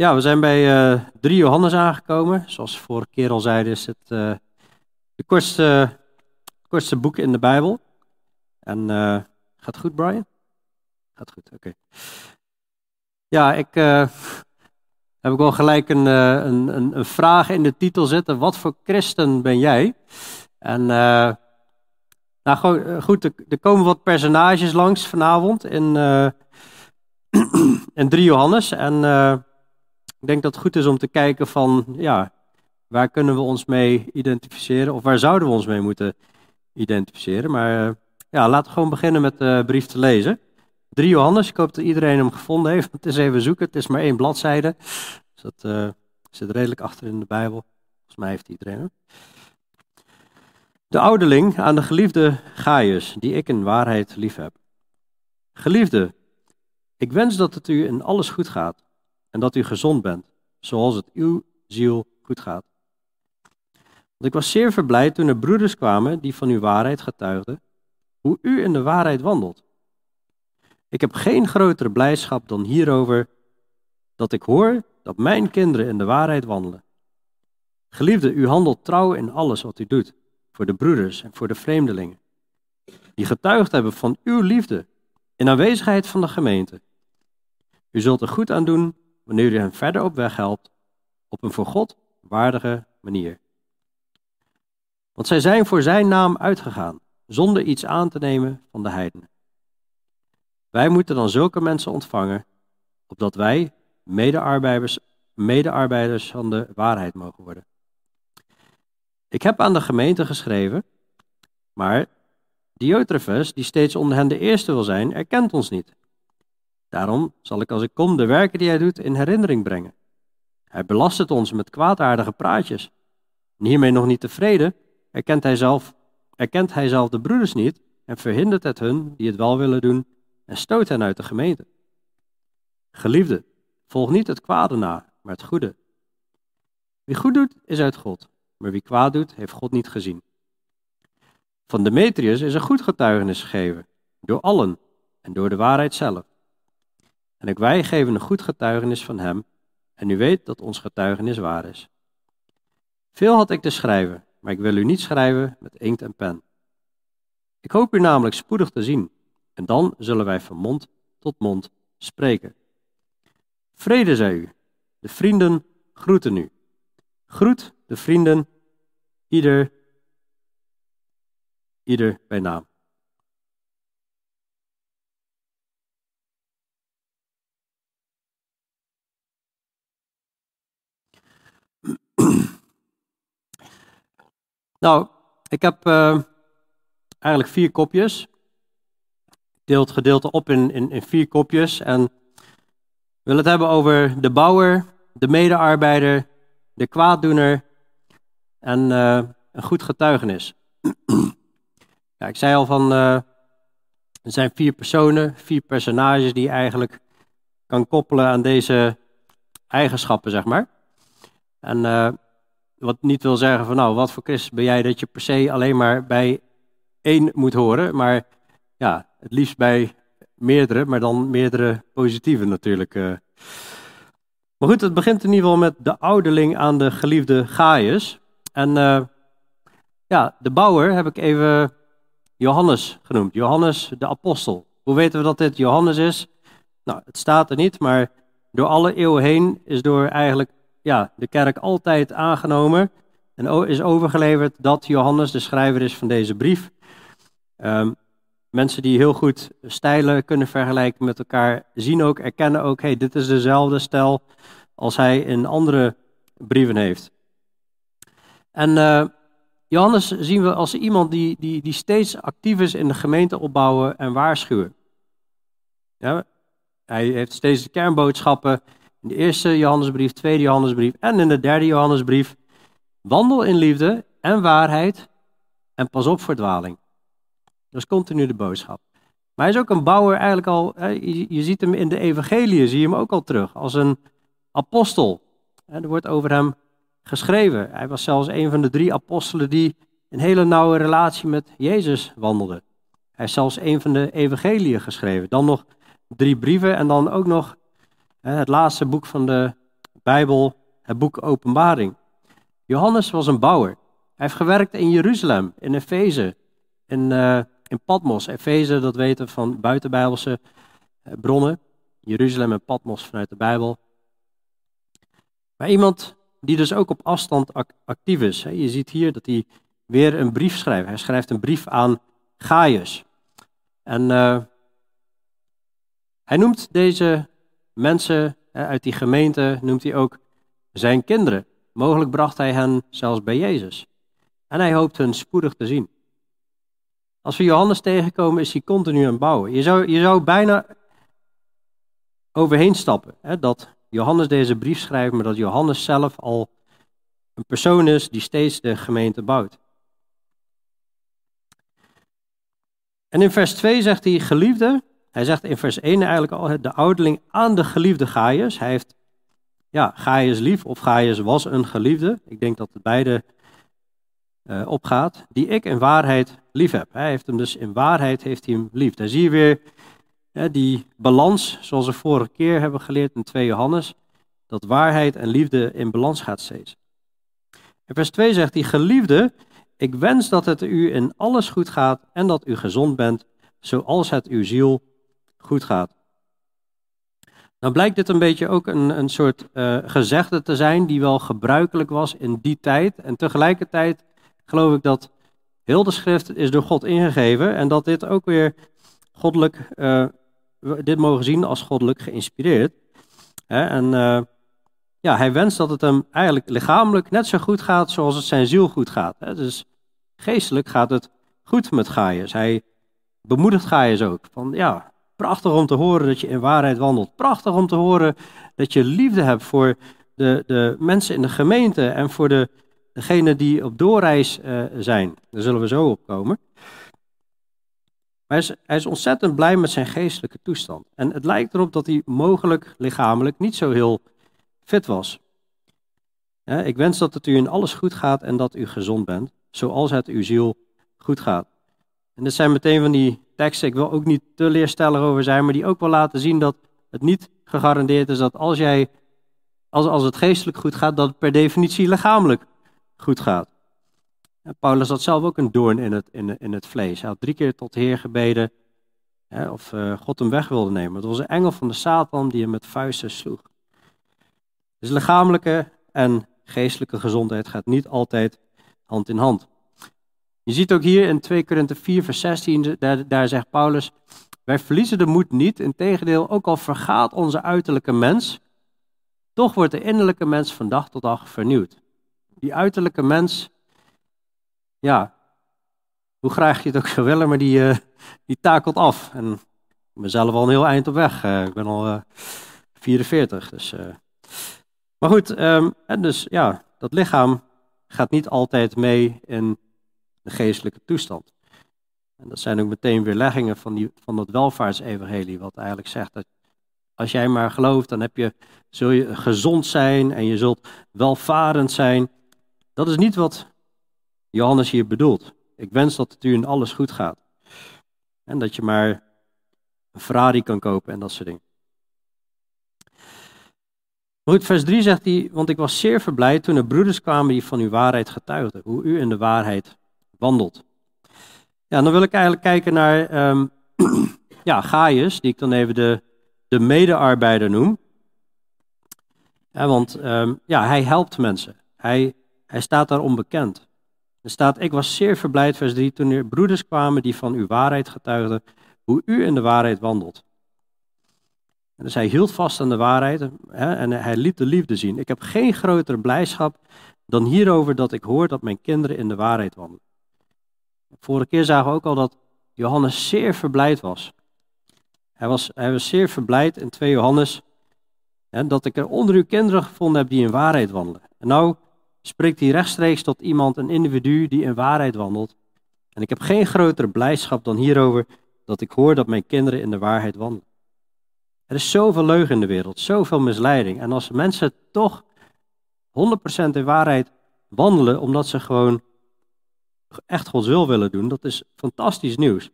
Ja, we zijn bij uh, 3 Johannes aangekomen. Zoals vorige keer al zeiden, is het uh, de kortste, kortste boek in de Bijbel. En uh, gaat goed, Brian? Gaat goed, oké. Ja, ik heb ik wel gelijk een, een, een, een, vraag in de titel zitten. Wat voor christen ben jij? En nou goed, er, komen wat personages langs vanavond in, in 3 Johannes. En ik denk dat het goed is om te kijken van, ja, waar kunnen we ons mee identificeren? Of waar zouden we ons mee moeten identificeren? Maar uh, ja, laten we gewoon beginnen met de brief te lezen. 3 Johannes, ik hoop dat iedereen hem gevonden heeft. Het is even zoeken, het is maar één bladzijde. Dus dat uh, zit redelijk achter in de Bijbel. Volgens mij heeft iedereen hem. De ouderling aan de geliefde Gaius, die ik in waarheid lief heb. Geliefde, ik wens dat het u in alles goed gaat en dat u gezond bent, zoals het uw ziel goed gaat. Want ik was zeer verblijd toen er broeders kwamen die van uw waarheid getuigden, hoe u in de waarheid wandelt. Ik heb geen grotere blijdschap dan hierover dat ik hoor dat mijn kinderen in de waarheid wandelen. Geliefde, u handelt trouw in alles wat u doet, voor de broeders en voor de vreemdelingen, die getuigd hebben van uw liefde in aanwezigheid van de gemeente. U zult er goed aan doen wanneer u hen verder op weg helpt op een voor God waardige manier. Want zij zijn voor zijn naam uitgegaan, zonder iets aan te nemen van de heidenen. Wij moeten dan zulke mensen ontvangen, opdat wij medearbeiders, medearbeiders van de waarheid mogen worden. Ik heb aan de gemeente geschreven, maar Diotrephes, die steeds onder hen de eerste wil zijn, erkent ons niet. Daarom zal ik als ik kom de werken die hij doet in herinnering brengen. Hij belast het ons met kwaadaardige praatjes. Hiermee nog niet tevreden, erkent hij zelf, erkent hij zelf de broeders niet en verhindert het hun die het wel willen doen en stoot hen uit de gemeente. Geliefde, volg niet het kwade na, maar het goede. Wie goed doet, is uit God, maar wie kwaad doet, heeft God niet gezien. Van Demetrius is een goed getuigenis gegeven, door allen en door de waarheid zelf. En ook wij geven een goed getuigenis van hem, en u weet dat ons getuigenis waar is. Veel had ik te schrijven, maar ik wil u niet schrijven met inkt en pen. Ik hoop u namelijk spoedig te zien, en dan zullen wij van mond tot mond spreken. Vrede zij u. De vrienden groeten u. Groet de vrienden, ieder, ieder bij naam. Nou, ik heb uh, eigenlijk vier kopjes. Ik deel het gedeelte op in, in, in vier kopjes. En wil het hebben over de bouwer, de medearbeider, de kwaaddoener en uh, een goed getuigenis. ja, ik zei al van, uh, er zijn vier personen, vier personages die je eigenlijk kan koppelen aan deze eigenschappen, zeg maar. En wat niet wil zeggen van nou, wat voor christen ben jij dat je per se alleen maar bij één moet horen, maar ja, het liefst bij meerdere, maar dan meerdere positieve natuurlijk. Uh. Maar goed, het begint in ieder geval met de ouderling aan de geliefde Gaius. En uh, ja, de bouwer heb ik even Johannes genoemd. Johannes de apostel. Hoe weten we dat dit Johannes is? Nou, het staat er niet, maar door alle eeuwen heen is door eigenlijk ja, de kerk altijd aangenomen en is overgeleverd dat Johannes de schrijver is van deze brief. Um, mensen die heel goed stijlen kunnen vergelijken met elkaar, zien ook, erkennen ook, hey, dit is dezelfde stijl als hij in andere brieven heeft. En uh, Johannes zien we als iemand die, die, die steeds actief is in de gemeente opbouwen en waarschuwen. Ja, hij heeft steeds de kernboodschappen in de eerste Johannesbrief, tweede Johannesbrief en in de derde Johannesbrief. Wandel in liefde en waarheid en pas op voor dwaling. Dat is continu de boodschap. Maar hij is ook een bouwer eigenlijk al, je ziet hem in de evangelie, zie je hem ook al terug, als een apostel. Er wordt over hem geschreven. Hij was zelfs een van de drie apostelen die een hele nauwe relatie met Jezus wandelde. Hij is zelfs een van de evangeliën geschreven. Dan nog drie brieven en dan ook nog het laatste boek van de Bijbel het boek Openbaring. Johannes was een bouwer. Hij heeft gewerkt in Jeruzalem, in Efeze, in, uh, in Patmos. Efeze, dat weten we van buitenbijbelse uh, bronnen. Jeruzalem en Patmos vanuit de Bijbel. Maar iemand die dus ook op afstand actief is. Je ziet hier dat hij weer een brief schrijft. Hij schrijft een brief aan Gaius. En uh, hij noemt deze mensen uit die gemeente, noemt hij ook zijn kinderen. Mogelijk bracht hij hen zelfs bij Jezus. En hij hoopt hun spoedig te zien. Als we Johannes tegenkomen, is hij continu aan het bouwen. Je zou, je zou bijna overheen stappen. Hè, dat Johannes deze brief schrijft, maar dat Johannes zelf al een persoon is die steeds de gemeente bouwt. En in vers 2 zegt hij, geliefde, hij zegt in vers 1 eigenlijk al, de ouderling aan de geliefde Gaius. Hij heeft, ja, Gaius lief, of Gaius was een geliefde. Ik denk dat het beide uh, opgaat. Die ik in waarheid lief heb. Hij heeft hem dus in waarheid heeft hij hem lief. Daar zie je weer die balans, zoals we vorige keer hebben geleerd in 2 Johannes. Dat waarheid en liefde in balans gaat steeds. In vers 2 zegt hij, geliefde, ik wens dat het u in alles goed gaat en dat u gezond bent, zoals het uw ziel goed gaat. Dan blijkt dit een beetje ook een, een soort uh, gezegde te zijn die wel gebruikelijk was in die tijd. En tegelijkertijd geloof ik dat heel de schrift is door God ingegeven en dat dit ook weer goddelijk, uh, dit mogen zien als goddelijk geïnspireerd. Hè? En uh, ja, hij wenst dat het hem eigenlijk lichamelijk net zo goed gaat zoals het zijn ziel goed gaat. Hè? Dus geestelijk gaat het goed met Gaius. Hij bemoedigt Gaius ook. Van ja, prachtig om te horen dat je in waarheid wandelt. Prachtig om te horen dat je liefde hebt voor de, de mensen in de gemeente en voor de, degenen die op doorreis uh, zijn. Daar zullen we zo op komen. Maar hij is, hij is ontzettend blij met zijn geestelijke toestand. En het lijkt erop dat hij mogelijk lichamelijk niet zo heel fit was. ik wens dat het u in alles goed gaat en dat u gezond bent, zoals het uw ziel goed gaat. En dit zijn meteen van die teksten, ik wil ook niet te leerstellig over zijn, maar die ook wel laten zien dat het niet gegarandeerd is dat als jij, als, als het geestelijk goed gaat, dat het per definitie lichamelijk goed gaat. Paulus had zelf ook een doorn in het, in, in het vlees. Hij had drie keer tot Heer gebeden hè, of uh, God hem weg wilde nemen. Het was een engel van de Satan die hem met vuisten sloeg. Dus lichamelijke en geestelijke gezondheid gaat niet altijd hand in hand. Je ziet ook hier in 2 Korinthe 4, vers 16, daar, daar zegt Paulus, wij verliezen de moed niet, integendeel, ook al vergaat onze uiterlijke mens, toch wordt de innerlijke mens van dag tot dag vernieuwd. Die uiterlijke mens, ja, hoe graag je het ook zou willen, maar die, uh, die takelt af. En ik ben zelf al een heel eind op weg. Uh, ik ben al uh, 44, dus... Uh, maar goed, um, en dus ja, dat lichaam gaat niet altijd mee in de geestelijke toestand. En dat zijn ook meteen weerleggingen van, die, van dat welvaartsevangelie, wat eigenlijk zegt dat als jij maar gelooft, dan heb je, zul je gezond zijn en je zult welvarend zijn. Dat is niet wat Johannes hier bedoelt. Ik wens dat het u in alles goed gaat. En dat je maar een Ferrari kan kopen en dat soort dingen. Goed, vers 3 zegt hij, want ik was zeer verblijd toen er broeders kwamen die van uw waarheid getuigden, hoe u in de waarheid wandelt. Ja, dan wil ik eigenlijk kijken naar um, ja, Gaius, die ik dan even de, de medearbeider noem. Ja, want um, ja, hij helpt mensen. Hij, hij staat daar onbekend. Er staat, ik was zeer verblijd, vers 3, toen er broeders kwamen die van uw waarheid getuigden, hoe u in de waarheid wandelt. dus hij hield vast aan de waarheid hè, en hij liet de liefde zien. Ik heb geen grotere blijdschap dan hierover dat ik hoor dat mijn kinderen in de waarheid wandelen. Vorige keer zagen we ook al dat Johannes zeer verblijd was. Hij was, hij was zeer verblijd in 2 Johannes hè, dat ik er onder uw kinderen gevonden heb die in waarheid wandelen. En nou spreekt hij rechtstreeks tot iemand, een individu die in waarheid wandelt. En ik heb geen grotere blijdschap dan hierover dat ik hoor dat mijn kinderen in de waarheid wandelen. Er is zoveel leugen in de wereld, zoveel misleiding. En als mensen toch 100% in waarheid wandelen, omdat ze gewoon echt Gods wil willen doen, dat is fantastisch nieuws.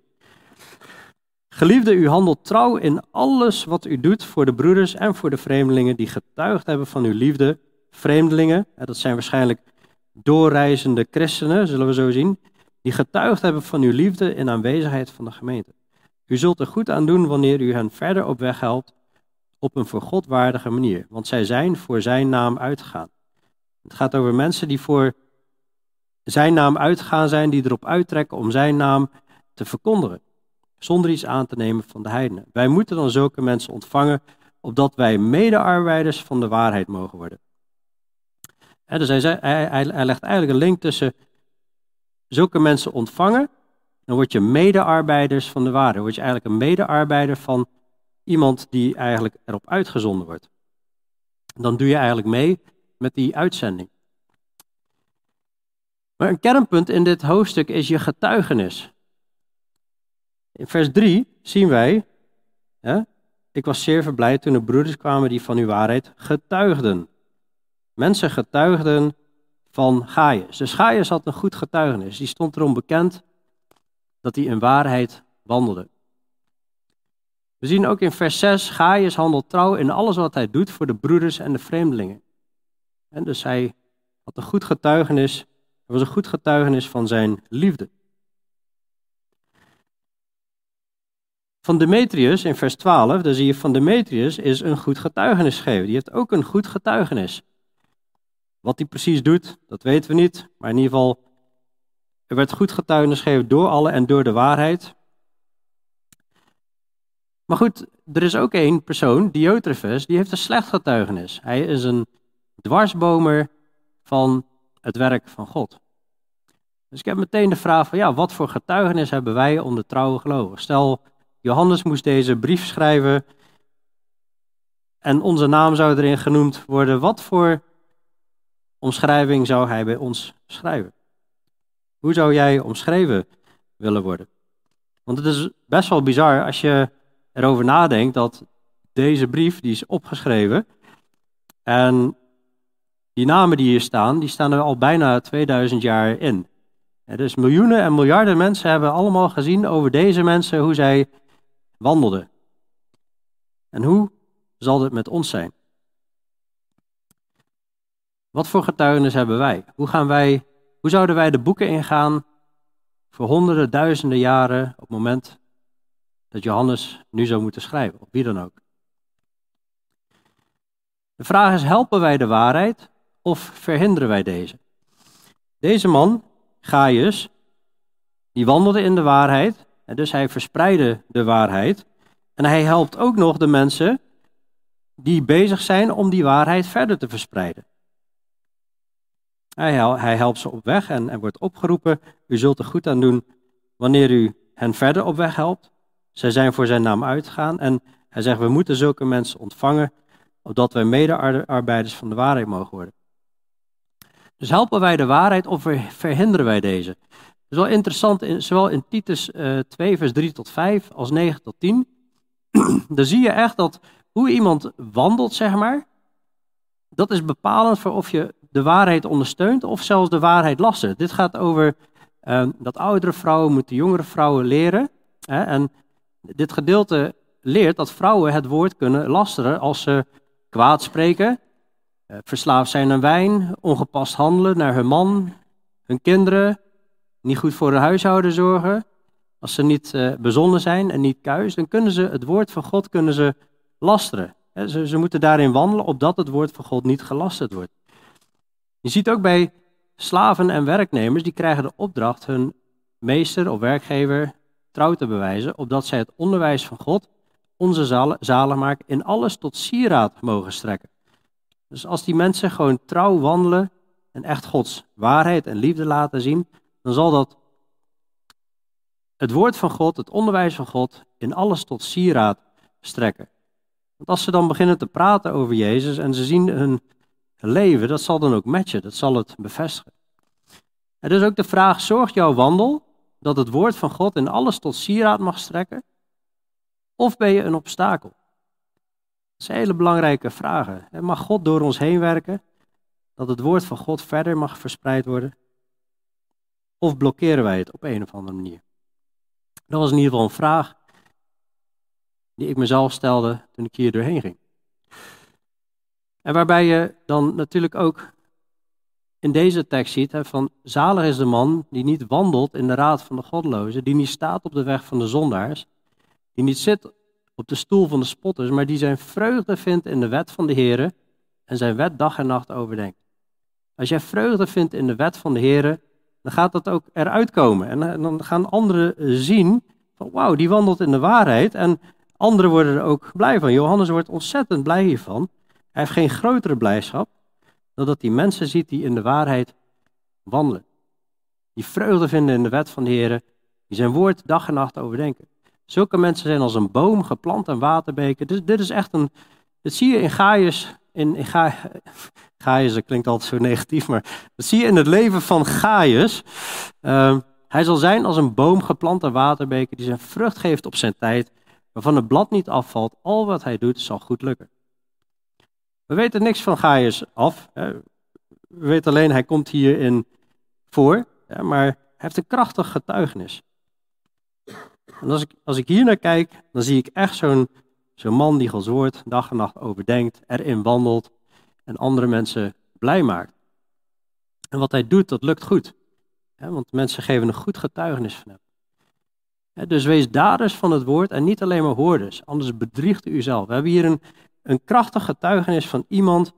Geliefde, u handelt trouw in alles wat u doet voor de broeders en voor de vreemdelingen die getuigd hebben van uw liefde. Vreemdelingen, dat zijn waarschijnlijk doorreizende christenen, zullen we zo zien, die getuigd hebben van uw liefde in aanwezigheid van de gemeente. U zult er goed aan doen wanneer u hen verder op weg helpt op een voor God waardige manier, want zij zijn voor zijn naam uitgegaan. Het gaat over mensen die voor zijn naam uitgegaan zijn, die erop uittrekken om zijn naam te verkondigen, zonder iets aan te nemen van de heidenen. Wij moeten dan zulke mensen ontvangen, opdat wij medearbeiders van de waarheid mogen worden. dus hij, hij legt eigenlijk een link tussen zulke mensen ontvangen, dan word je medearbeiders van de waarheid. Dan word je eigenlijk een medearbeider van iemand die eigenlijk erop uitgezonden wordt. Dan doe je eigenlijk mee met die uitzending. Maar een kernpunt in dit hoofdstuk is je getuigenis. In vers 3 zien wij, hè, ik was zeer verblijd toen de broeders kwamen die van uw waarheid getuigden. Mensen getuigden van Gaius. Dus Gaius had een goed getuigenis. Die stond erom bekend dat hij in waarheid wandelde. We zien ook in vers 6, Gaius handelt trouw in alles wat hij doet voor de broeders en de vreemdelingen. En dus hij had een goed getuigenis, was een goed getuigenis van zijn liefde. Van Demetrius in vers 12, daar zie je van Demetrius is een goed getuigenis gegeven. Die heeft ook een goed getuigenis. Wat hij precies doet, dat weten we niet. Maar in ieder geval, er werd goed getuigenis gegeven door alle en door de waarheid. Maar goed, er is ook één persoon, Diotrephes, die heeft een slecht getuigenis. Hij is een dwarsbomer van het werk van God. Dus ik heb meteen de vraag van, ja, wat voor getuigenis hebben wij om de trouwe gelovigen? Stel, Johannes moest deze brief schrijven en onze naam zou erin genoemd worden. Wat voor omschrijving zou hij bij ons schrijven? Hoe zou jij omschreven willen worden? Want het is best wel bizar als je erover nadenkt dat deze brief, die is opgeschreven. En die namen die hier staan, die staan er al bijna 2000 jaar in. dus miljoenen en miljarden mensen hebben allemaal gezien over deze mensen hoe zij wandelden. En hoe zal dit met ons zijn? Wat voor getuigenis hebben wij? Hoe, gaan wij, hoe zouden wij de boeken ingaan voor honderden, duizenden jaren op het moment dat Johannes nu zou moeten schrijven, of wie dan ook? De vraag is, helpen wij de waarheid of verhinderen wij deze? Deze man, Gaius, die wandelde in de waarheid, en dus hij verspreidde de waarheid. En hij helpt ook nog de mensen die bezig zijn om die waarheid verder te verspreiden. Hij, helpt ze op weg en, en wordt opgeroepen. U zult er goed aan doen wanneer u hen verder op weg helpt. Zij zijn voor zijn naam uitgegaan en hij zegt, we moeten zulke mensen ontvangen, opdat wij medearbeiders van de waarheid mogen worden. Dus helpen wij de waarheid of verhinderen wij deze? Dat is wel interessant, zowel in Titus uh, 2, vers 3 tot 5 als 9 tot 10. Dan zie je echt dat hoe iemand wandelt, zeg maar, dat is bepalend voor of je de waarheid ondersteunt of zelfs de waarheid lassen. Dit gaat over uh, dat oudere vrouwen moeten jongere vrouwen leren. Hè, en dit gedeelte leert dat vrouwen het woord kunnen lasteren als ze kwaad spreken, verslaafd zijn aan wijn, ongepast handelen naar hun man, hun kinderen, niet goed voor hun huishouden zorgen. Als ze niet uh, bezonnen zijn en niet kuis, dan kunnen ze het woord van God kunnen ze lasteren. Ze, moeten daarin wandelen, opdat het woord van God niet gelasterd wordt. Je ziet ook bij slaven en werknemers, die krijgen de opdracht hun meester of werkgever trouw te bewijzen, opdat zij het onderwijs van God, onze zalenmaker, in alles tot sieraad mogen strekken. Dus als die mensen gewoon trouw wandelen en echt Gods waarheid en liefde laten zien, dan zal dat het woord van God, het onderwijs van God, in alles tot sieraad strekken. Want als ze dan beginnen te praten over Jezus en ze zien hun leven, dat zal dan ook matchen, dat zal het bevestigen. Het is ook de vraag, zorgt jouw wandel dat het woord van God in alles tot sieraad mag strekken? Of ben je een obstakel? Dat zijn hele belangrijke vragen. Mag God door ons heen werken, dat het woord van God verder mag verspreid worden? Of blokkeren wij het op een of andere manier? Dat was in ieder geval een vraag die ik mezelf stelde toen ik hier doorheen ging. En waarbij je dan natuurlijk ook in deze tekst ziet hè, van zalig is de man die niet wandelt in de raad van de goddelozen, die niet staat op de weg van de zondaars, die niet zit op de stoel van de spotters, maar die zijn vreugde vindt in de wet van de Heer en zijn wet dag en nacht overdenkt. Als jij vreugde vindt in de wet van de Heer, dan gaat dat ook eruit komen. En dan gaan anderen zien van wauw, die wandelt in de waarheid. En anderen worden er ook blij van. Johannes wordt ontzettend blij hiervan. Hij heeft geen grotere blijdschap dan dat hij mensen ziet die in de waarheid wandelen. Die vreugde vinden in de wet van de Heer, die zijn woord dag en nacht overdenken. Zulke mensen zijn als een boom geplant aan waterbeken. Dit is echt een, dat zie je in Gaius, in, in Ga, Gaius, klinkt altijd zo negatief, maar dat zie je in het leven van Gaius. Uh, hij zal zijn als een boom geplant aan waterbeken die zijn vrucht geeft op zijn tijd, waarvan het blad niet afvalt. Al wat hij doet zal goed lukken. We weten niks van Gaius af. We weten alleen, hij komt hierin voor, maar hij heeft een krachtig getuigenis. En als ik, als ik hier naar kijk, dan zie ik echt zo'n man die Gods woord dag en nacht overdenkt, erin wandelt en andere mensen blij maakt. En wat hij doet, dat lukt goed. want mensen geven een goed getuigenis van hem. dus wees daders van het woord en niet alleen maar hoorders, anders bedriegt u uzelf. We hebben hier een, een krachtig getuigenis van iemand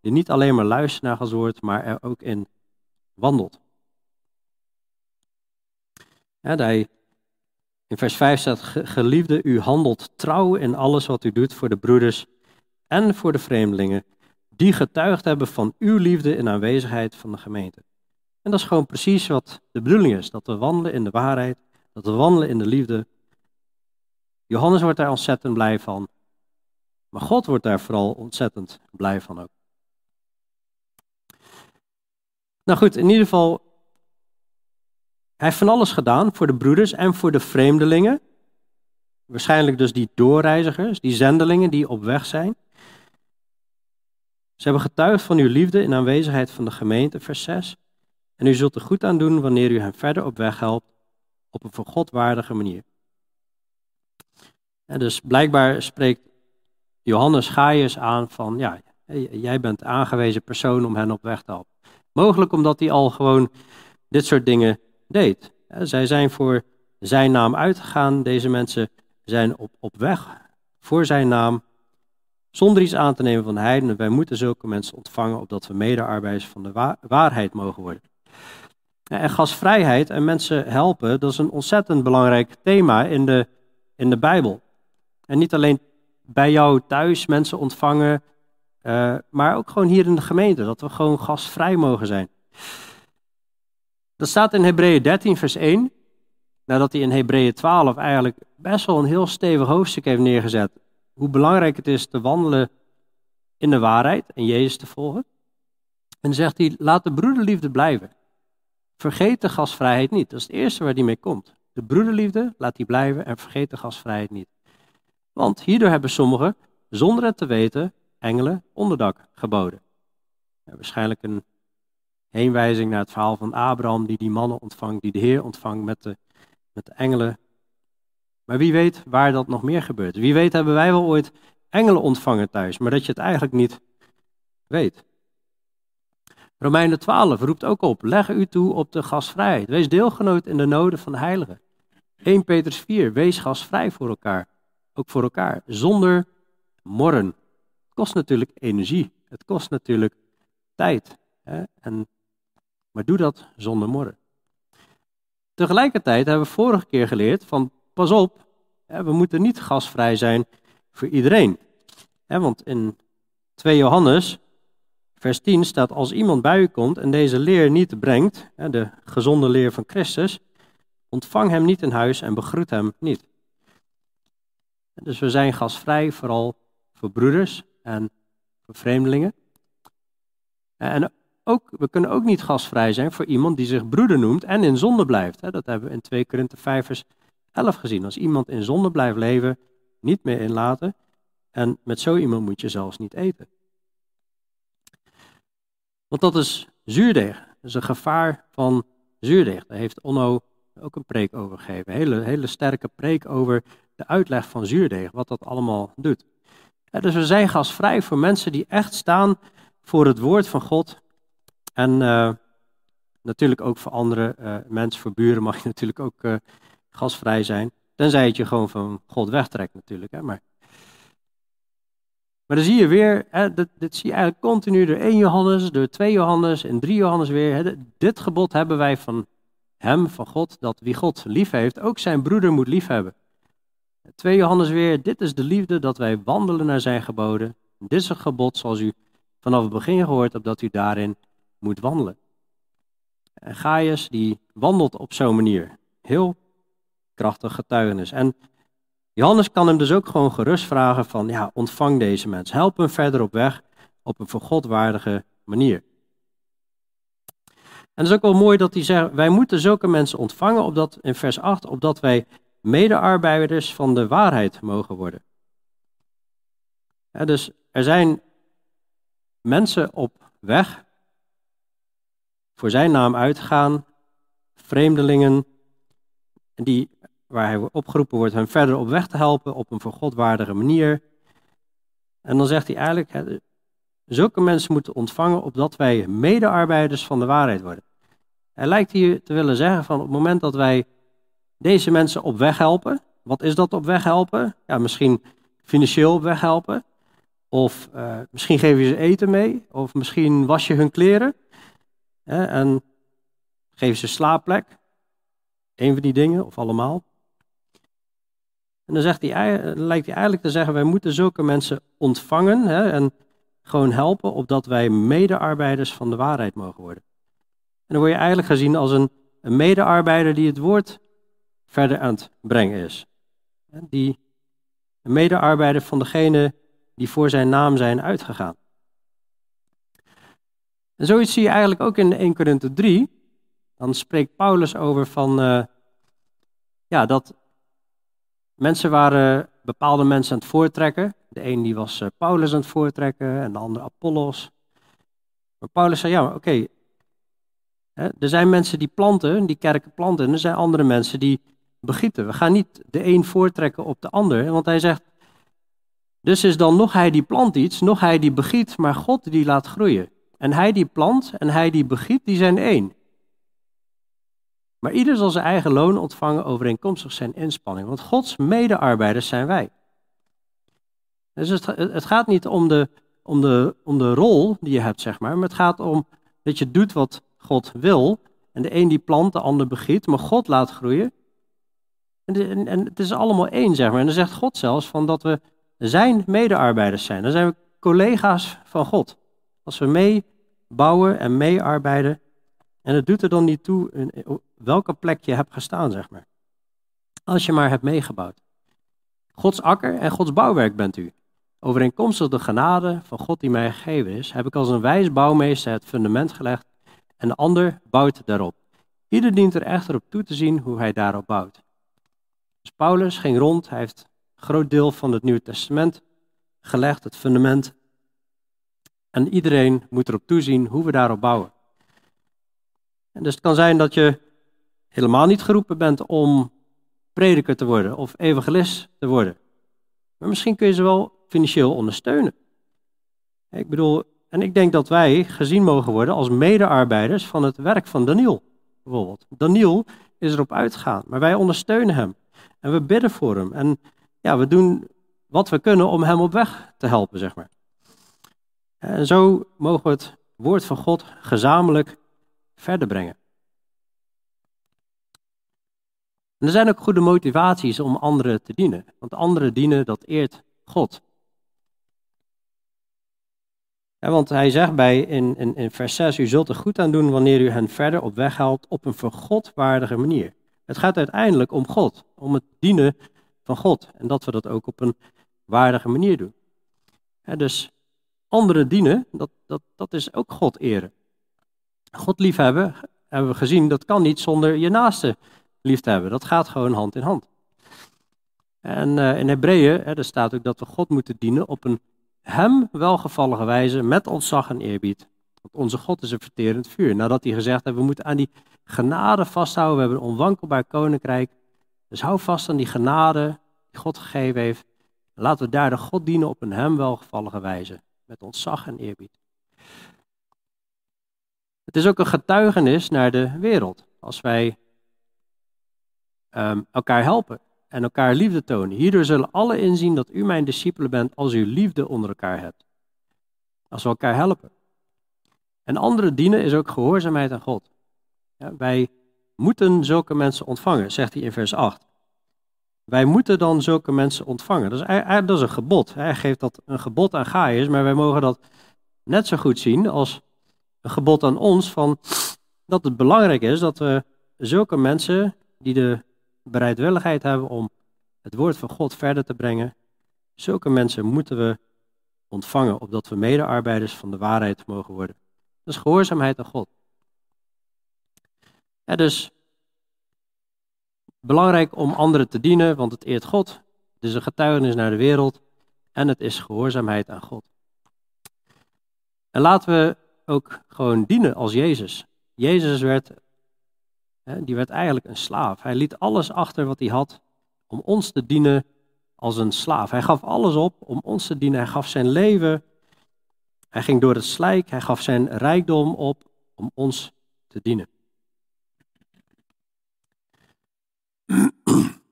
die niet alleen maar luistert naar Gods woord, maar er ook in wandelt. hij in vers 5 staat, geliefde, u handelt trouw in alles wat u doet voor de broeders en voor de vreemdelingen, die getuigd hebben van uw liefde in aanwezigheid van de gemeente. En dat is gewoon precies wat de bedoeling is, dat we wandelen in de waarheid, dat we wandelen in de liefde. Johannes wordt daar ontzettend blij van, maar God wordt daar vooral ontzettend blij van ook. Nou goed, in ieder geval, hij heeft van alles gedaan voor de broeders en voor de vreemdelingen. Waarschijnlijk dus die doorreizigers, die zendelingen die op weg zijn. Ze hebben getuigd van uw liefde in aanwezigheid van de gemeente, vers 6. En u zult er goed aan doen wanneer u hen verder op weg helpt, op een voor God waardige manier. En dus blijkbaar spreekt Johannes Gaius aan van, ja, jij bent aangewezen persoon om hen op weg te helpen. Mogelijk omdat hij al gewoon dit soort dingen deed. Zij zijn voor zijn naam uitgegaan. Deze mensen zijn op, op weg voor zijn naam. Zonder iets aan te nemen van de heidenen. Wij moeten zulke mensen ontvangen, opdat we medearbeiders van de waarheid mogen worden. En gastvrijheid en mensen helpen, dat is een ontzettend belangrijk thema in de, in de Bijbel. En niet alleen bij jou thuis mensen ontvangen, uh, maar ook gewoon hier in de gemeente, dat we gewoon gastvrij mogen zijn. Dat staat in Hebreeën 13, vers 1. Nadat hij in Hebreeën 12 eigenlijk best wel een heel stevig hoofdstuk heeft neergezet. Hoe belangrijk het is te wandelen in de waarheid en Jezus te volgen. En zegt hij, laat de broederliefde blijven. Vergeet de gastvrijheid niet. Dat is het eerste waar hij mee komt. De broederliefde, laat die blijven en vergeet de gastvrijheid niet. Want hierdoor hebben sommigen, zonder het te weten, engelen onderdak geboden. Ja, waarschijnlijk een heenwijzing naar het verhaal van Abraham, die die mannen ontvangt, die de Heer ontvangt met de, met de engelen. Maar wie weet waar dat nog meer gebeurt. Wie weet hebben wij wel ooit engelen ontvangen thuis, maar dat je het eigenlijk niet weet. Romeinen 12 roept ook op, leg u toe op de gastvrijheid. Wees deelgenoot in de noden van de heiligen. 1 Petrus 4, wees gasvrij voor elkaar. Ook voor elkaar, zonder morren. Het kost natuurlijk energie, het kost natuurlijk tijd. Hè? En maar doe dat zonder morren. Tegelijkertijd hebben we vorige keer geleerd van pas op, we moeten niet gasvrij zijn voor iedereen. Want in 2 Johannes, vers 10 staat, als iemand bij u komt en deze leer niet brengt, de gezonde leer van Christus, ontvang hem niet in huis en begroet hem niet. Dus we zijn gasvrij vooral voor broeders en voor vreemdelingen. En ook, we kunnen ook niet gastvrij zijn voor iemand die zich broeder noemt en in zonde blijft. Dat hebben we in 2 Korinthe 5 vers 11 gezien. Als iemand in zonde blijft leven, niet meer inlaten. En met zo iemand moet je zelfs niet eten. Want dat is zuurdeeg. Dat is een gevaar van zuurdeeg. Daar heeft Onno ook een preek over gegeven. Een hele, hele sterke preek over de uitleg van zuurdeeg, wat dat allemaal doet. dus we zijn gasvrij voor mensen die echt staan voor het woord van God. En uh, natuurlijk ook voor andere uh, mensen, voor buren mag je natuurlijk ook uh, gasvrij zijn. Tenzij het je gewoon van God wegtrekt natuurlijk. Hè, maar, maar dan zie je weer, hè, dit, dit, zie je eigenlijk continu door 1 Johannes, door 2 Johannes en 3 Johannes weer. Hè, dit gebod hebben wij van hem, van God, dat wie God lief heeft, ook zijn broeder moet lief hebben. 2 Johannes weer, dit is de liefde dat wij wandelen naar zijn geboden. Dit is een gebod zoals u vanaf het begin gehoord hebt, dat u daarin moet wandelen. En Gaius die wandelt op zo'n manier. Heel krachtig getuigenis. En Johannes kan hem dus ook gewoon gerust vragen van, ja, ontvang deze mens. Help hem verder op weg op een voor God waardige manier. En het is ook wel mooi dat hij zegt, wij moeten zulke mensen ontvangen, opdat, in vers 8, opdat wij medearbeiders van de waarheid mogen worden. dus er zijn mensen op weg voor zijn naam uitgaan, vreemdelingen, die, waar hij opgeroepen wordt hen verder op weg te helpen op een voor God waardige manier. En dan zegt hij eigenlijk, zulke mensen moeten ontvangen opdat wij medearbeiders van de waarheid worden. Hij lijkt hier te willen zeggen van op het moment dat wij deze mensen op weg helpen, wat is dat op weg helpen? Ja, misschien financieel op weg helpen, of uh, misschien geef je ze eten mee, of misschien was je hun kleren hè, en geef ze slaapplek. Een van die dingen, of allemaal. En dan, zegt hij, lijkt hij eigenlijk te zeggen, wij moeten zulke mensen ontvangen hè, en gewoon helpen, opdat wij medearbeiders van de waarheid mogen worden. En dan word je eigenlijk gezien als een, een medearbeider die het woord verder aan het brengen is. Die een medearbeider van degene die voor zijn naam zijn uitgegaan. En zoiets zie je eigenlijk ook in 1 Korinthe 3. Dan spreekt Paulus over van, uh, ja, dat mensen waren bepaalde mensen aan het voortrekken. De een die was uh, Paulus aan het voortrekken en de andere Apollos. Maar Paulus zei, ja, oké, er zijn mensen die planten, die kerken planten, en er zijn andere mensen die begieten. We gaan niet de een voortrekken op de ander, want hij zegt, dus is dan nog hij die plant iets, nog hij die begiet, maar God die laat groeien. En hij die plant en hij die begiet, die zijn één. Maar ieder zal zijn eigen loon ontvangen overeenkomstig zijn inspanning. Want Gods medearbeiders zijn wij. Dus het, gaat niet om de, om, de, om de rol die je hebt, zeg maar. Maar het gaat om dat je doet wat God wil. En de een die plant, de ander begiet. Maar God laat groeien. En, en, en het is allemaal één, zeg maar. En dan zegt God zelfs van dat we zijn medearbeiders zijn. Dan zijn we collega's van God. Als we meebouwen en meearbeiden. En het doet er dan niet toe in welke plek je hebt gestaan, zeg maar. Als je maar hebt meegebouwd. Gods akker en Gods bouwwerk bent u. Overeenkomstig de genade van God die mij gegeven is, heb ik als een wijs bouwmeester het fundament gelegd en de ander bouwt daarop. Ieder dient er echter op toe te zien hoe hij daarop bouwt. Dus Paulus ging rond, hij heeft groot deel van het Nieuwe Testament gelegd, het fundament. En iedereen moet erop toezien hoe we daarop bouwen. En dus het kan zijn dat je helemaal niet geroepen bent om prediker te worden of evangelist te worden. Maar misschien kun je ze wel financieel ondersteunen. Ik bedoel, en ik denk dat wij gezien mogen worden als medearbeiders van het werk van Daniel. Bijvoorbeeld. Daniel is erop uitgegaan, maar wij ondersteunen hem. En we bidden voor hem. En ja, we doen wat we kunnen om hem op weg te helpen, zeg maar. En zo mogen we het woord van God gezamenlijk verder brengen. En er zijn ook goede motivaties om anderen te dienen. Want anderen dienen, dat eert God. want hij zegt bij in, in, in vers 6, u zult er goed aan doen wanneer u hen verder op weg helpt op een voor manier. Het gaat uiteindelijk om God, om het dienen van God. En dat we dat ook op een waardige manier doen. dus anderen dienen, dat, dat, dat is ook God eren. God liefhebben, hebben we gezien, dat kan niet zonder je naaste lief te hebben. Dat gaat gewoon hand in hand. En uh, in Hebreeën, er staat ook dat we God moeten dienen op een hem welgevallige wijze met ontzag en eerbied. Want onze God is een verterend vuur. Nadat hij gezegd heeft, we moeten aan die genade vasthouden. We hebben een onwankelbaar koninkrijk. Dus hou vast aan die genade die God gegeven heeft. laten we daar de God dienen op een hem welgevallige wijze. Met ontzag en eerbied. Het is ook een getuigenis naar de wereld. Als wij um, elkaar helpen en elkaar liefde tonen. Hierdoor zullen alle inzien dat u mijn discipelen bent als u liefde onder elkaar hebt. Als we elkaar helpen. En anderen dienen is ook gehoorzaamheid aan God. Ja, wij moeten zulke mensen ontvangen, zegt hij in vers 8. Wij moeten dan zulke mensen ontvangen. Dat is, dat is een gebod. Hij geeft dat een gebod aan Gaius, maar wij mogen dat net zo goed zien als een gebod aan ons van dat het belangrijk is dat we zulke mensen die de bereidwilligheid hebben om het woord van God verder te brengen, zulke mensen moeten we ontvangen, opdat we medearbeiders van de waarheid mogen worden. Dat is gehoorzaamheid aan God. Ja, dus belangrijk om anderen te dienen, want het eert God. Het is een getuigenis naar de wereld en het is gehoorzaamheid aan God. En laten we ook gewoon dienen als Jezus. Jezus werd, die werd eigenlijk een slaaf. Hij liet alles achter wat hij had om ons te dienen als een slaaf. Hij gaf alles op om ons te dienen. Hij gaf zijn leven. Hij ging door het slijk. Hij gaf zijn rijkdom op om ons te dienen.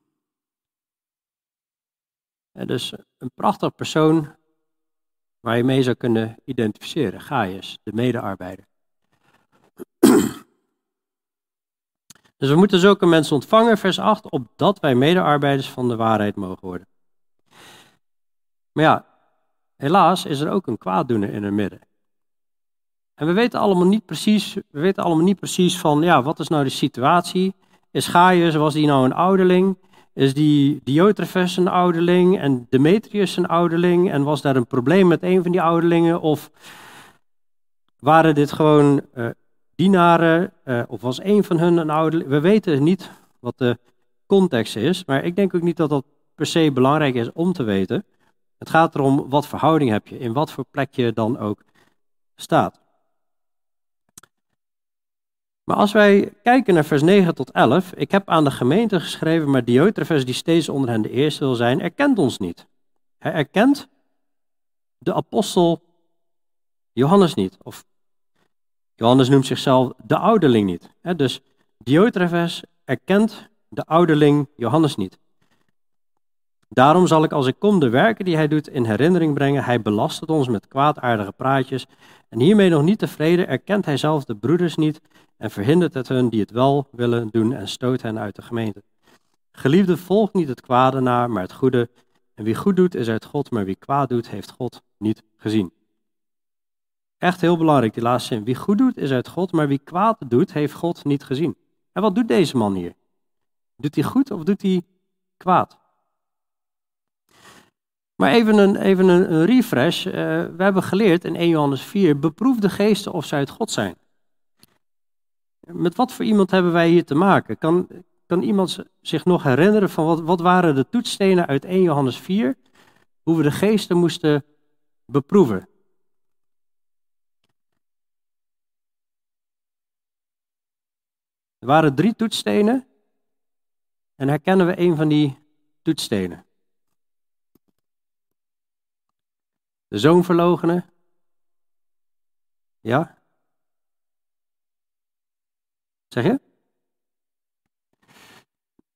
Dus een prachtig persoon waar je mee zou kunnen identificeren. Gaius, de medearbeider. Dus we moeten zulke mensen ontvangen, vers 8, opdat wij medearbeiders van de waarheid mogen worden. Maar ja, helaas is er ook een kwaaddoener in het midden. En we weten allemaal niet precies, we weten allemaal niet precies van, ja, wat is nou de situatie? Is Gaius, was die nou een ouderling? Is die Diotrephes een ouderling en Demetrius een ouderling? En was daar een probleem met een van die ouderlingen? Of waren dit gewoon uh, dienaren? Uh, of was een van hun een ouderling? We weten niet wat de context is, maar ik denk ook niet dat dat per se belangrijk is om te weten. Het gaat erom wat verhouding heb je, in wat voor plek je dan ook staat. Maar als wij kijken naar vers 9 tot 11, ik heb aan de gemeente geschreven, maar Diotrephes, die steeds onder hen de eerste wil zijn, erkent ons niet. Hij erkent de apostel Johannes niet. Of Johannes noemt zichzelf de ouderling niet. Dus Diotrephes erkent de ouderling Johannes niet. Daarom zal ik als ik kom de werken die hij doet in herinnering brengen. Hij belast ons met kwaadaardige praatjes. En hiermee nog niet tevreden erkent hij zelf de broeders niet en verhindert het hun die het wel willen doen en stoot hen uit de gemeente. Geliefde, volgt niet het kwade na, maar het goede. En wie goed doet is uit God, maar wie kwaad doet heeft God niet gezien. Echt heel belangrijk, die laatste zin. Wie goed doet is uit God, maar wie kwaad doet heeft God niet gezien. En wat doet deze man hier? Doet hij goed of doet hij kwaad? Maar even een, even een, refresh. Uh, we hebben geleerd in 1 Johannes 4, beproef de geesten of zij uit God zijn. Met wat voor iemand hebben wij hier te maken? Kan, kan iemand zich nog herinneren van wat, wat waren de toetsstenen uit 1 Johannes 4? Hoe we de geesten moesten beproeven. Er waren drie toetsstenen. En herkennen we een van die toetsstenen? De zoon verlogenen. Ja? Zeg je?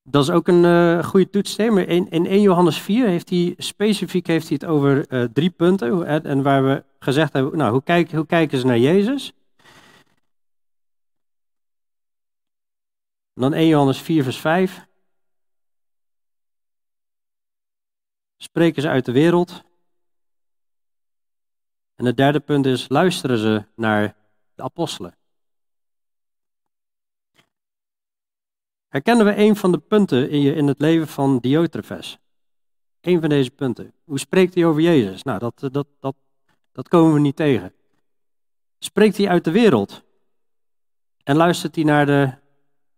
Dat is ook een uh, goede toetssteen. in, in 1 Johannes 4 heeft hij specifiek heeft hij het over uh, drie punten. En waar we gezegd hebben, nou, hoe, kijken, hoe kijken ze naar Jezus? En dan 1 Johannes 4 vers 5. Spreken ze uit de wereld. En het derde punt is, luisteren ze naar de apostelen. Herkennen we een van de punten in, je, in het leven van Diotrephes? Een van deze punten. Hoe spreekt hij over Jezus? Nou, dat, dat, dat, dat komen we niet tegen. Spreekt hij uit de wereld? En luistert hij naar de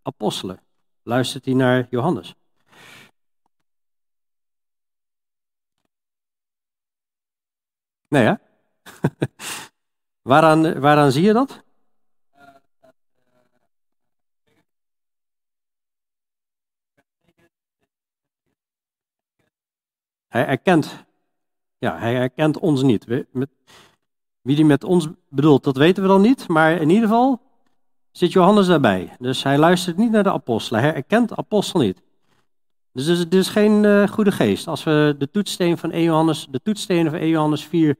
apostelen? Luistert hij naar Johannes? Nee, hè? Waaraan, waaraan zie je dat? Hij erkent, ja, hij erkent ons niet. Wie die met ons bedoelt, dat weten we dan niet. Maar in ieder geval zit Johannes daarbij. Dus hij luistert niet naar de apostelen. Hij erkent de apostel niet. Dus het is, geen uh, goede geest. Als we de toetssteen van 1 Johannes, de toetsstenen van 1 Johannes 4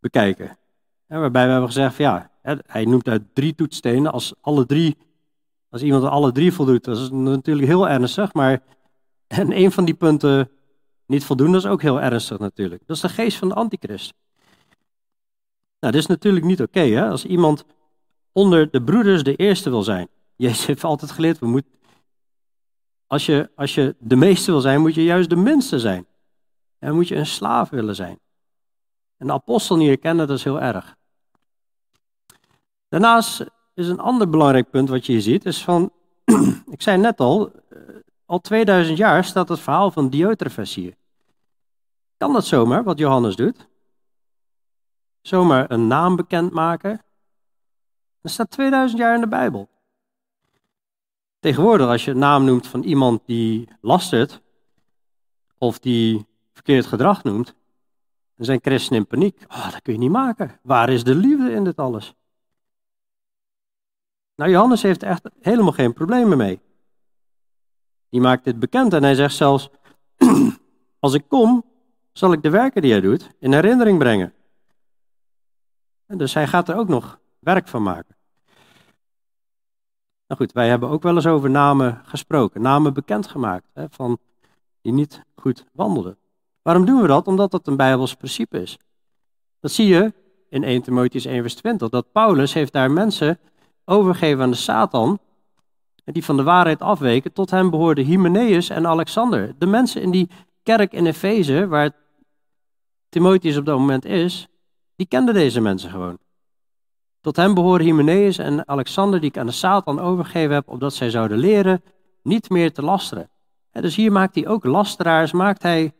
bekijken. waarbij we hebben gezegd, ja, hij noemt uit drie toetsstenen. Als, alle drie, als iemand alle drie voldoet, dat is natuurlijk heel ernstig. Maar en een van die punten niet voldoen, dat is ook heel ernstig natuurlijk. Dat is de geest van de antichrist. Nou, dit is natuurlijk niet oké, als iemand onder de broeders de eerste wil zijn. Jezus heeft altijd geleerd, we moeten, als, je, als je de meeste wil zijn, moet je juist de minste zijn. En moet je een slaaf willen zijn. En de apostel niet herkennen, dat is heel erg. Daarnaast is een ander belangrijk punt wat je hier ziet, is van, ik zei net al, al 2000 jaar staat het verhaal van Diotrefes hier. Kan dat zomaar, wat Johannes doet? Zomaar een naam bekendmaken? Dat staat 2000 jaar in de Bijbel. Tegenwoordig, als je een naam noemt van iemand die lastert, of die verkeerd gedrag noemt, dan zijn christenen in paniek. Oh, dat kun je niet maken. Waar is de liefde in dit alles? Nou, Johannes heeft echt helemaal geen problemen mee. Die maakt dit bekend en hij zegt zelfs: Als ik kom, zal ik de werken die hij doet in herinnering brengen. En dus hij gaat er ook nog werk van maken. Nou goed, wij hebben ook wel eens over namen gesproken, namen bekendgemaakt, hè, van die niet goed wandelden. Waarom doen we dat? Omdat dat een Bijbels principe is. Dat zie je in 1 Timotheus 1 vers 20, dat Paulus heeft daar mensen overgegeven aan de Satan, die van de waarheid afweken. Tot hem behoorden Hymenaeus en Alexander. De mensen in die kerk in Efeze, waar Timotheus op dat moment is, die kenden deze mensen gewoon. Tot hem behoren Hymenaeus en Alexander, die ik aan de Satan overgegeven heb, opdat zij zouden leren niet meer te lasteren. dus hier maakt hij ook lasteraars, maakt hij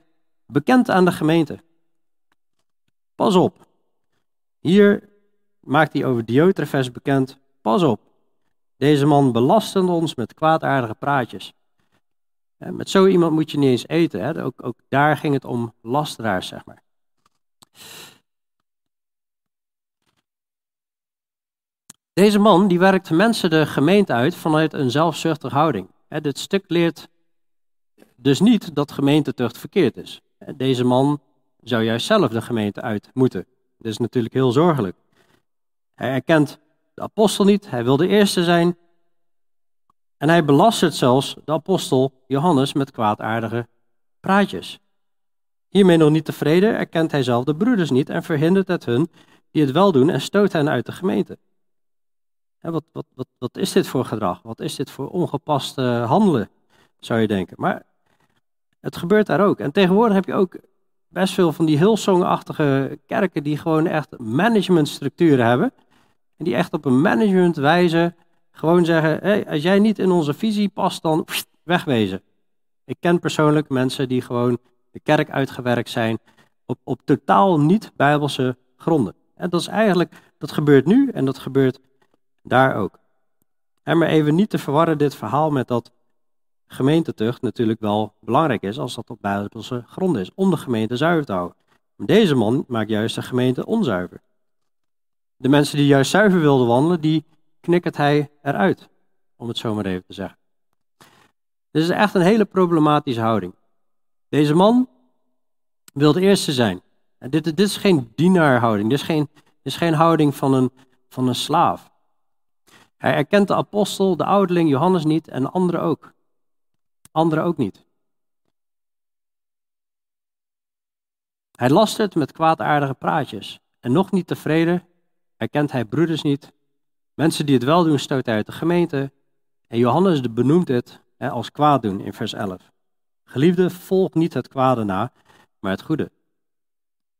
bekend aan de gemeente. Pas op. Hier maakt hij over Diotrefes bekend. Pas op. Deze man belastende ons met kwaadaardige praatjes. Met zo iemand moet je niet eens eten. Ook, ook daar ging het om lasteraars, zeg maar. Deze man die werkt mensen de gemeente uit vanuit een zelfzuchtige houding. Dit stuk leert dus niet dat gemeentetucht verkeerd is. Deze man zou juist zelf de gemeente uit moeten. Dat is natuurlijk heel zorgelijk. Hij erkent de apostel niet, hij wil de eerste zijn. En hij belastert zelfs de apostel Johannes met kwaadaardige praatjes. Hiermee nog niet tevreden erkent hij zelf de broeders niet en verhindert het hun die het wel doen en stoot hen uit de gemeente. wat, wat, wat, wat is dit voor gedrag? Wat is dit voor ongepaste handelen, zou je denken. Maar het gebeurt daar ook. En tegenwoordig heb je ook best veel van die Hillsong-achtige kerken die gewoon echt managementstructuren hebben. En die echt op een managementwijze gewoon zeggen, hey, als jij niet in onze visie past, dan wegwezen. Ik ken persoonlijk mensen die gewoon de kerk uitgewerkt zijn op, op totaal niet-bijbelse gronden. En dat is eigenlijk, dat gebeurt nu en dat gebeurt daar ook. En maar even niet te verwarren dit verhaal met dat gemeentetucht natuurlijk wel belangrijk is als dat op bijbelse gronden is, om de gemeente zuiver te houden. Deze man maakt juist de gemeente onzuiver. De mensen die juist zuiver wilden wandelen, die knikkert hij eruit, om het zo maar even te zeggen. Dit is echt een hele problematische houding. Deze man wil de eerste zijn. En dit, dit is geen dienaarhouding, dit is geen, dit is geen houding van een, van een slaaf. Hij erkent de apostel, de ouderling Johannes niet en anderen ook. Anderen ook niet. Hij lastert met kwaadaardige praatjes. En nog niet tevreden erkent hij broeders niet. Mensen die het wel doen, stoot hij uit de gemeente. En Johannes benoemt dit hè, als kwaad doen in vers 11. Geliefde, volg niet het kwade na, maar het goede.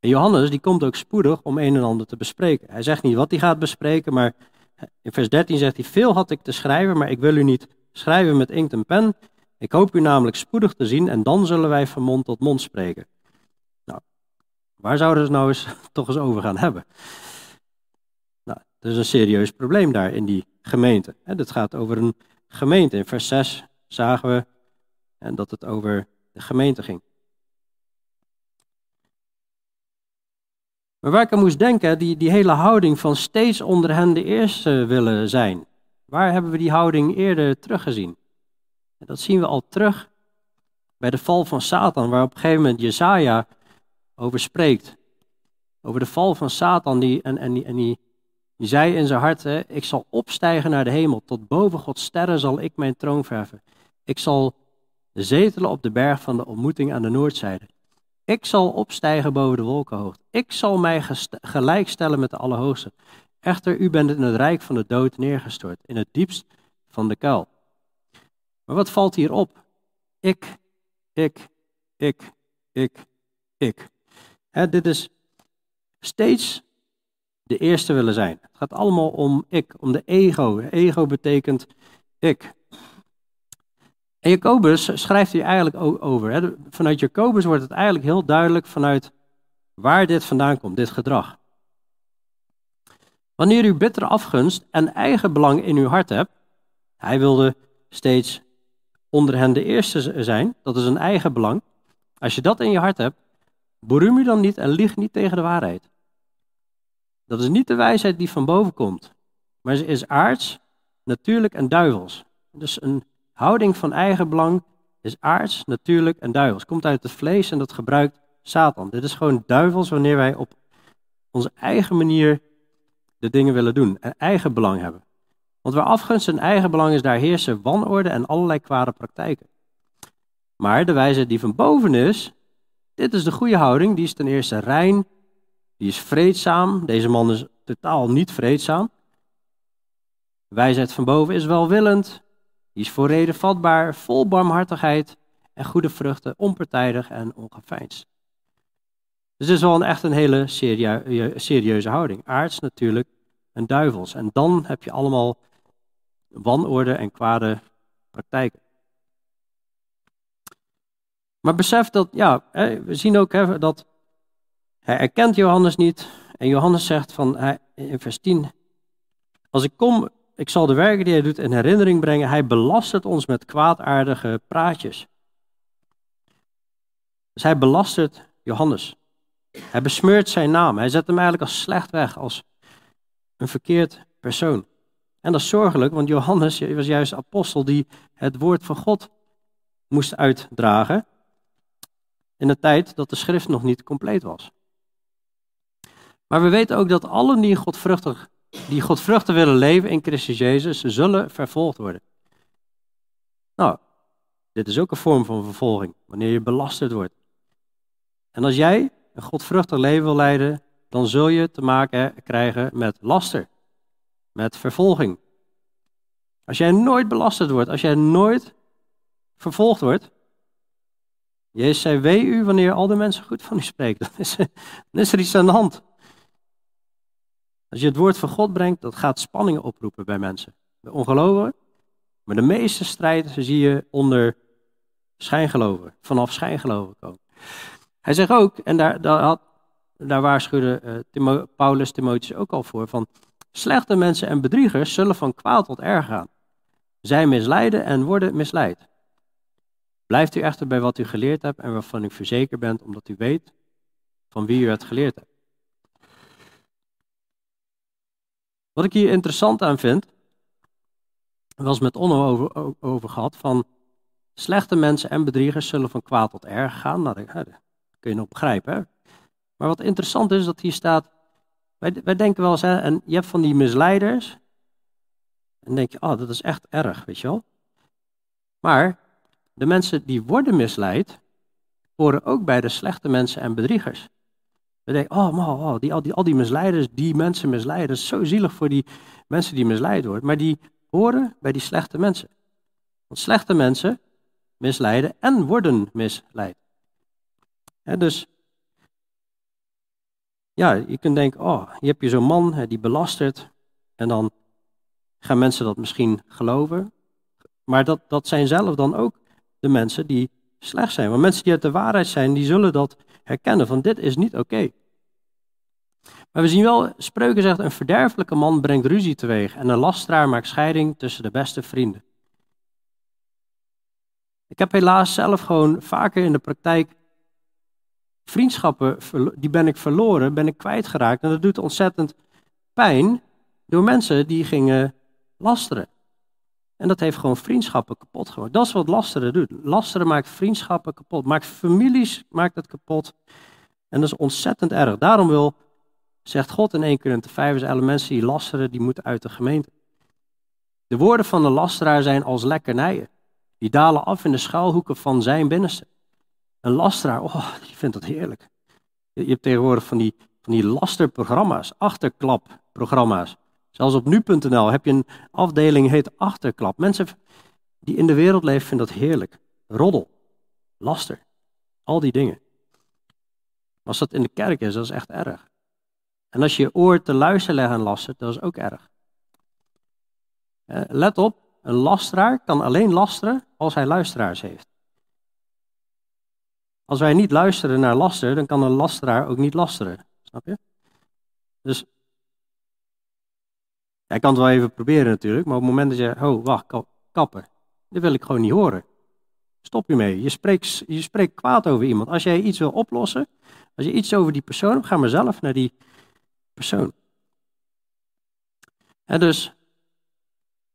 En Johannes die komt ook spoedig om een en ander te bespreken. Hij zegt niet wat hij gaat bespreken, maar in vers 13 zegt hij: Veel had ik te schrijven, maar ik wil u niet schrijven met inkt en pen. Ik hoop u namelijk spoedig te zien en dan zullen wij van mond tot mond spreken. Nou, waar zouden het nou eens toch eens over gaan hebben? Er is een serieus probleem daar in die gemeente. Het gaat over een gemeente. In vers 6 zagen we en dat het over de gemeente ging. Maar waar ik aan moest denken, die, die hele houding van steeds onder hen de eerste willen zijn. Waar hebben we die houding eerder teruggezien? En dat zien we al terug bij de val van Satan, waar op een gegeven moment Jezaja over spreekt. Over de val van Satan, die, en, en, die, en die, die zei in zijn hart, ik zal opstijgen naar de hemel, tot boven Gods sterren zal ik mijn troon verven. Ik zal zetelen op de berg van de ontmoeting aan de noordzijde. Ik zal opstijgen boven de wolkenhoogte. Ik zal mij gelijkstellen met de Allerhoogste. Echter, u bent in het rijk van de dood neergestort, in het diepst van de kuil. Maar wat valt hier op? Ik, ik, ik, ik, ik. dit is steeds de eerste willen zijn. Het gaat allemaal om ik, om de ego. Ego betekent ik. En Jacobus schrijft hier eigenlijk ook over. Hè. Vanuit Jacobus wordt het eigenlijk heel duidelijk vanuit waar dit vandaan komt, dit gedrag. Wanneer u bittere afgunst en eigen belang in uw hart hebt, hij wilde steeds onder hen de eerste zijn, dat is een eigen belang. Als je dat in je hart hebt, beroem u dan niet en lieg niet tegen de waarheid. Dat is niet de wijsheid die van boven komt, maar ze is aards, natuurlijk en duivels. Dus een houding van eigen belang is aards, natuurlijk en duivels. Komt uit het vlees en dat gebruikt Satan. Dit is gewoon duivels wanneer wij op onze eigen manier de dingen willen doen en eigen belang hebben. Want waar afgunst en eigen belang is, daar heersen wanorde en allerlei kwade praktijken. Maar de wijsheid die van boven is, dit is de goede houding, die is ten eerste rein, die is vreedzaam. Deze man is totaal niet vreedzaam. wijsheid van boven is welwillend, die is voor reden vatbaar, vol barmhartigheid en goede vruchten, onpartijdig en ongeveinsd. Dus het is wel een, echt een hele serieuze houding. Aards natuurlijk en duivels. En dan heb je allemaal wanorde en kwade praktijken. Maar besef dat, ja, we zien ook dat hij erkent Johannes niet. En Johannes zegt van, in vers 10, als ik kom, ik zal de werken die hij doet in herinnering brengen. Hij belastert ons met kwaadaardige praatjes. Dus hij belastert Johannes. Hij besmeurt zijn naam. Hij zet hem eigenlijk als slecht weg, als een verkeerd persoon. En dat is zorgelijk, want Johannes was juist apostel die het woord van God moest uitdragen. In de tijd dat de schrift nog niet compleet was. Maar we weten ook dat allen die godvruchtig, die godvruchtig willen leven in Christus Jezus, zullen vervolgd worden. Nou, dit is ook een vorm van vervolging, wanneer je belasterd wordt. En als jij een godvruchtig leven wil leiden, dan zul je te maken krijgen met laster, met vervolging. Als jij nooit belasterd wordt, als jij nooit vervolgd wordt, Jezus zei, wee u wanneer al de mensen goed van u spreken. Dan is er iets aan de hand. Als je het woord van God brengt, dat gaat spanningen oproepen bij mensen. Bij ongelovigen. Maar de meeste strijd zie je onder schijngeloven, vanaf schijngeloven komen. Hij zegt ook, en daar, daar, had, daar waarschuwde uh, Paulus Timotheus ook al voor, van slechte mensen en bedriegers zullen van kwaad tot erg gaan. Zij misleiden en worden misleid. Blijft u echter bij wat u geleerd hebt en waarvan u verzekerd bent, omdat u weet van wie u het geleerd hebt. Wat ik hier interessant aan vind, was met Onno over, over gehad, van slechte mensen en bedriegers zullen van kwaad tot erg gaan. Nou, dat kun je nog begrijpen. Hè? Maar wat interessant is, dat hier staat, wij, denken wel eens, hè, en je hebt van die misleiders, en dan denk je, oh, dat is echt erg, weet je wel. Maar de mensen die worden misleid, horen ook bij de slechte mensen en bedriegers. We denken, oh man, oh, die, al, die, al die misleiders, die mensen misleiden, is zo zielig voor die mensen die misleid worden. Maar die horen bij die slechte mensen. Want slechte mensen misleiden en worden misleid. dus ja, je kunt denken, oh, je hebt je zo'n man die belastert en dan gaan mensen dat misschien geloven. Maar dat, dat zijn zelf dan ook de mensen die slecht zijn. Want mensen die uit de waarheid zijn, die zullen dat herkennen van dit is niet oké. Maar we zien wel, spreuken zegt, een verderfelijke man brengt ruzie teweeg en een lasteraar maakt scheiding tussen de beste vrienden. Ik heb helaas zelf gewoon vaker in de praktijk vriendschappen, die ben ik verloren, ben ik kwijtgeraakt. En dat doet ontzettend pijn door mensen die gingen lasteren. En dat heeft gewoon vriendschappen kapot gemaakt. Dat is wat lasteren doet. Lasteren maakt vriendschappen kapot, maakt families maakt het kapot. En dat is ontzettend erg. Daarom wil, zegt God in 1 Korinther 5, alle mensen die lasteren, die moeten uit de gemeente. De woorden van de lasteraar zijn als lekkernijen. Die dalen af in de schuilhoeken van zijn binnenste. Een lasteraar, oh, je vindt dat heerlijk. Je hebt tegenwoordig van die, van die lasterprogramma's, achterklapprogramma's. Zelfs op nu.nl heb je een afdeling heet achterklap. Mensen die in de wereld leven vinden dat heerlijk. Roddel, laster, al die dingen. Maar als dat in de kerk is, dat is echt erg. En als je je oor te luisteren legt aan laster, dat is ook erg. Eh, let op, een lasteraar kan alleen lasteren als hij luisteraars heeft. Als wij niet luisteren naar laster, dan kan een lasteraar ook niet lasteren. Snap je? Dus hij kan het wel even proberen natuurlijk, maar op het moment dat je, oh wacht, kappen, dat wil ik gewoon niet horen. Stop je mee. Je spreekt, je spreekt kwaad over iemand. Als jij iets wil oplossen, als je iets over die persoon ga maar zelf naar die persoon. Dus,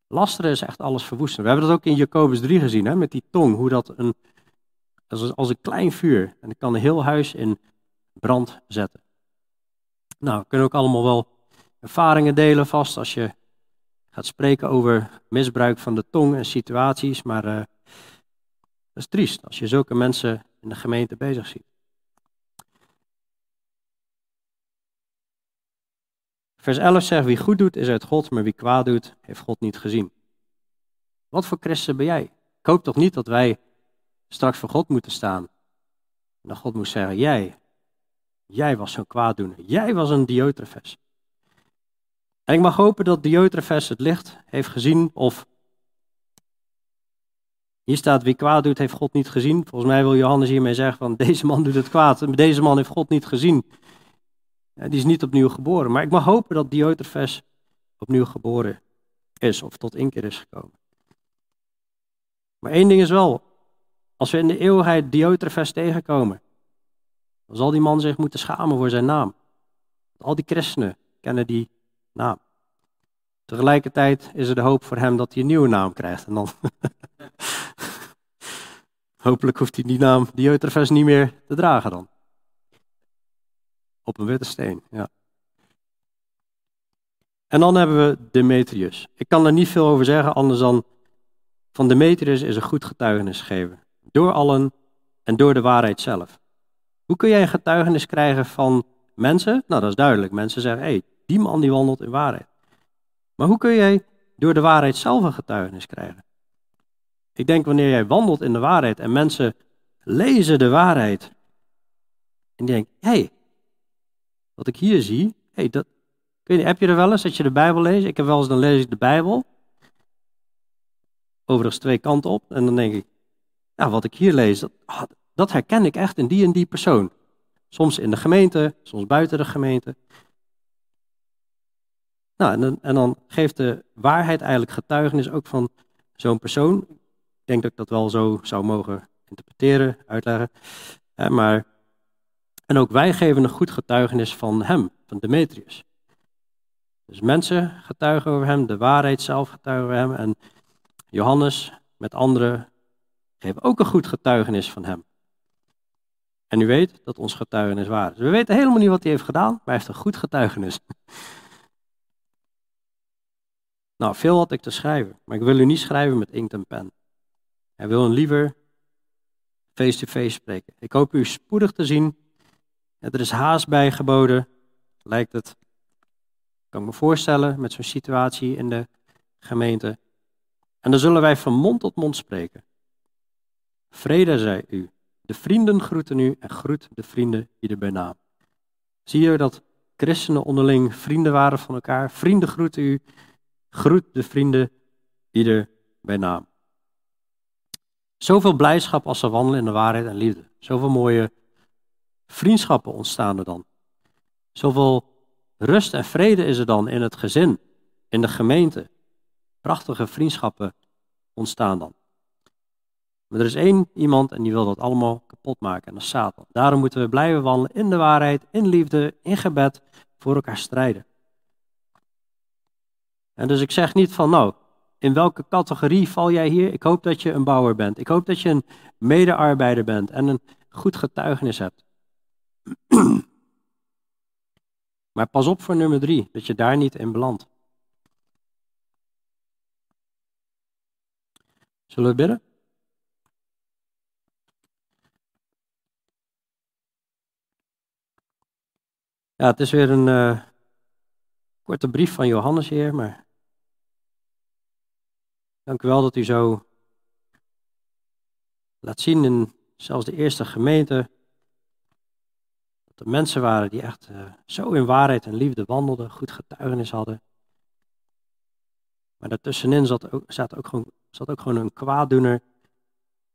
lasteren is echt alles verwoesten. We hebben dat ook in Jacobus 3 gezien, hè, met die tong, hoe dat een, als, als een klein vuur, en dat kan een heel huis in brand zetten. Nou, we kunnen ook allemaal wel ervaringen delen vast als je gaat spreken over misbruik van de tong en situaties, maar uh, dat is triest als je zulke mensen in de gemeente bezig ziet. Vers 11 zegt, wie goed doet is uit God, maar wie kwaad doet, heeft God niet gezien. Wat voor christen ben jij? Ik hoop toch niet dat wij straks voor God moeten staan. En dat God moet zeggen, jij, jij was zo'n kwaaddoener. Jij was een Diotrefes. En ik mag hopen dat Diotrefes het licht heeft gezien of hier staat wie kwaad doet heeft God niet gezien. Volgens mij wil Johannes hiermee zeggen van deze man doet het kwaad. Deze man heeft God niet gezien. Die is niet opnieuw geboren. Maar ik mag hopen dat Diotrefes opnieuw geboren is of tot inkeer is gekomen. Maar één ding is wel, als we in de eeuwigheid Diotrefes tegenkomen, dan zal die man zich moeten schamen voor zijn naam. Al die christenen kennen die naam. Tegelijkertijd is er de hoop voor hem dat hij een nieuwe naam krijgt. En dan Hopelijk hoeft hij die naam Diotrefes niet meer te dragen dan. Op een witte steen, ja. En dan hebben we Demetrius. Ik kan er niet veel over zeggen, anders dan van Demetrius is een goed getuigenis gegeven. Door allen en door de waarheid zelf. Hoe kun jij een getuigenis krijgen van mensen? Nou, dat is duidelijk. Mensen zeggen, hé, hey, die man die wandelt in waarheid. Maar hoe kun jij door de waarheid zelf een getuigenis krijgen? Ik denk wanneer jij wandelt in de waarheid en mensen lezen de waarheid. En denken, hé, hey, wat ik hier zie, hey, dat, kun je, heb je er wel eens dat je de Bijbel leest? Ik heb wel eens, dan lees ik de Bijbel. Overigens twee kanten op. En dan denk ik, ja, wat ik hier lees, dat, ah, dat herken ik echt in die en die persoon. Soms in de gemeente, soms buiten de gemeente. Nou, en en dan geeft de waarheid eigenlijk getuigenis ook van zo'n persoon. Ik denk dat ik dat wel zo zou mogen interpreteren, uitleggen. maar, en ook wij geven een goed getuigenis van hem, van Demetrius. Dus mensen getuigen over hem, de waarheid zelf getuigen over hem. En Johannes met anderen geven ook een goed getuigenis van hem. En u weet dat ons getuigenis waar is. We weten helemaal niet wat hij heeft gedaan, maar hij heeft een goed getuigenis. Nou, veel had ik te schrijven, maar ik wil u niet schrijven met inkt en pen. Hij wil een liever face-to-face spreken. Ik hoop u spoedig te zien. Er is haast bij geboden, lijkt het. Ik kan me voorstellen met zo'n situatie in de gemeente. En dan zullen wij van mond tot mond spreken. Vrede zij u. De vrienden groeten u en groet de vrienden ieder bij naam. Zie je dat christenen onderling vrienden waren van elkaar? Vrienden groeten u Groet de vrienden ieder bij naam. Zoveel blijdschap als ze wandelen in de waarheid en liefde. Zoveel mooie vriendschappen ontstaan er dan. Zoveel Rust en vrede is er dan in het gezin, in de gemeente. Prachtige vriendschappen ontstaan dan. Maar er is één iemand en die wil dat allemaal kapot maken en dat is Satan. Daarom moeten we blijven wandelen in de waarheid, in liefde, in gebed, voor elkaar strijden. En dus ik zeg niet van nou, in welke categorie val jij hier? Ik hoop dat je een bouwer bent. Ik hoop dat je een medearbeider bent en een goed getuigenis hebt. Maar pas op voor nummer drie, dat je daar niet in belandt. Zullen we bidden? Ja, het is weer een uh, korte brief van Johannes, Heer, maar dank u wel dat u zo laat zien in zelfs de eerste gemeente mensen waren die echt uh, zo in waarheid en liefde wandelden, goed getuigenis hadden. Maar daartussenin zat ook, zat ook, gewoon, zat ook gewoon een kwaaddoener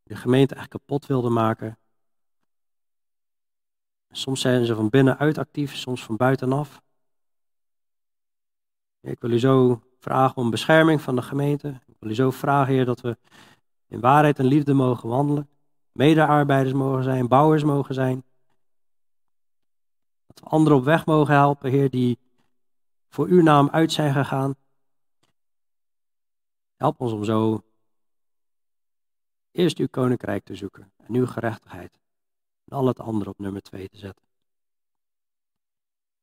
die de gemeente echt kapot wilde maken. Soms zijn ze van binnenuit actief, soms van buitenaf. Ik wil u zo vragen om bescherming van de gemeente. Ik wil u zo vragen, Heer, dat we in waarheid en liefde mogen wandelen. Medearbeiders mogen zijn, bouwers mogen zijn. We anderen op weg mogen helpen, Heer, die voor uw naam uit zijn gegaan. Help ons om zo eerst uw koninkrijk te zoeken en uw gerechtigheid. En al het andere op nummer twee te zetten.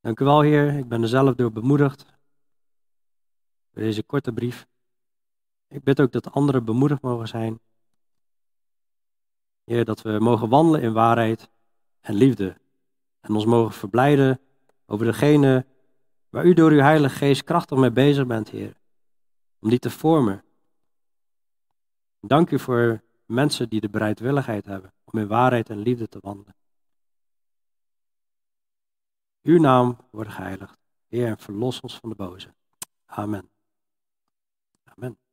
Dank u wel, Heer. Ik ben er zelf door bemoedigd. Door deze korte brief. Ik bid ook dat anderen bemoedigd mogen zijn. Heer, dat we mogen wandelen in waarheid en liefde. En ons mogen verblijden over degene waar u door uw Heilige Geest krachtig mee bezig bent, Heer. Om die te vormen. Dank u voor mensen die de bereidwilligheid hebben om in waarheid en liefde te wandelen. Uw naam wordt geheiligd. Heer, en verlos ons van de boze. Amen. Amen.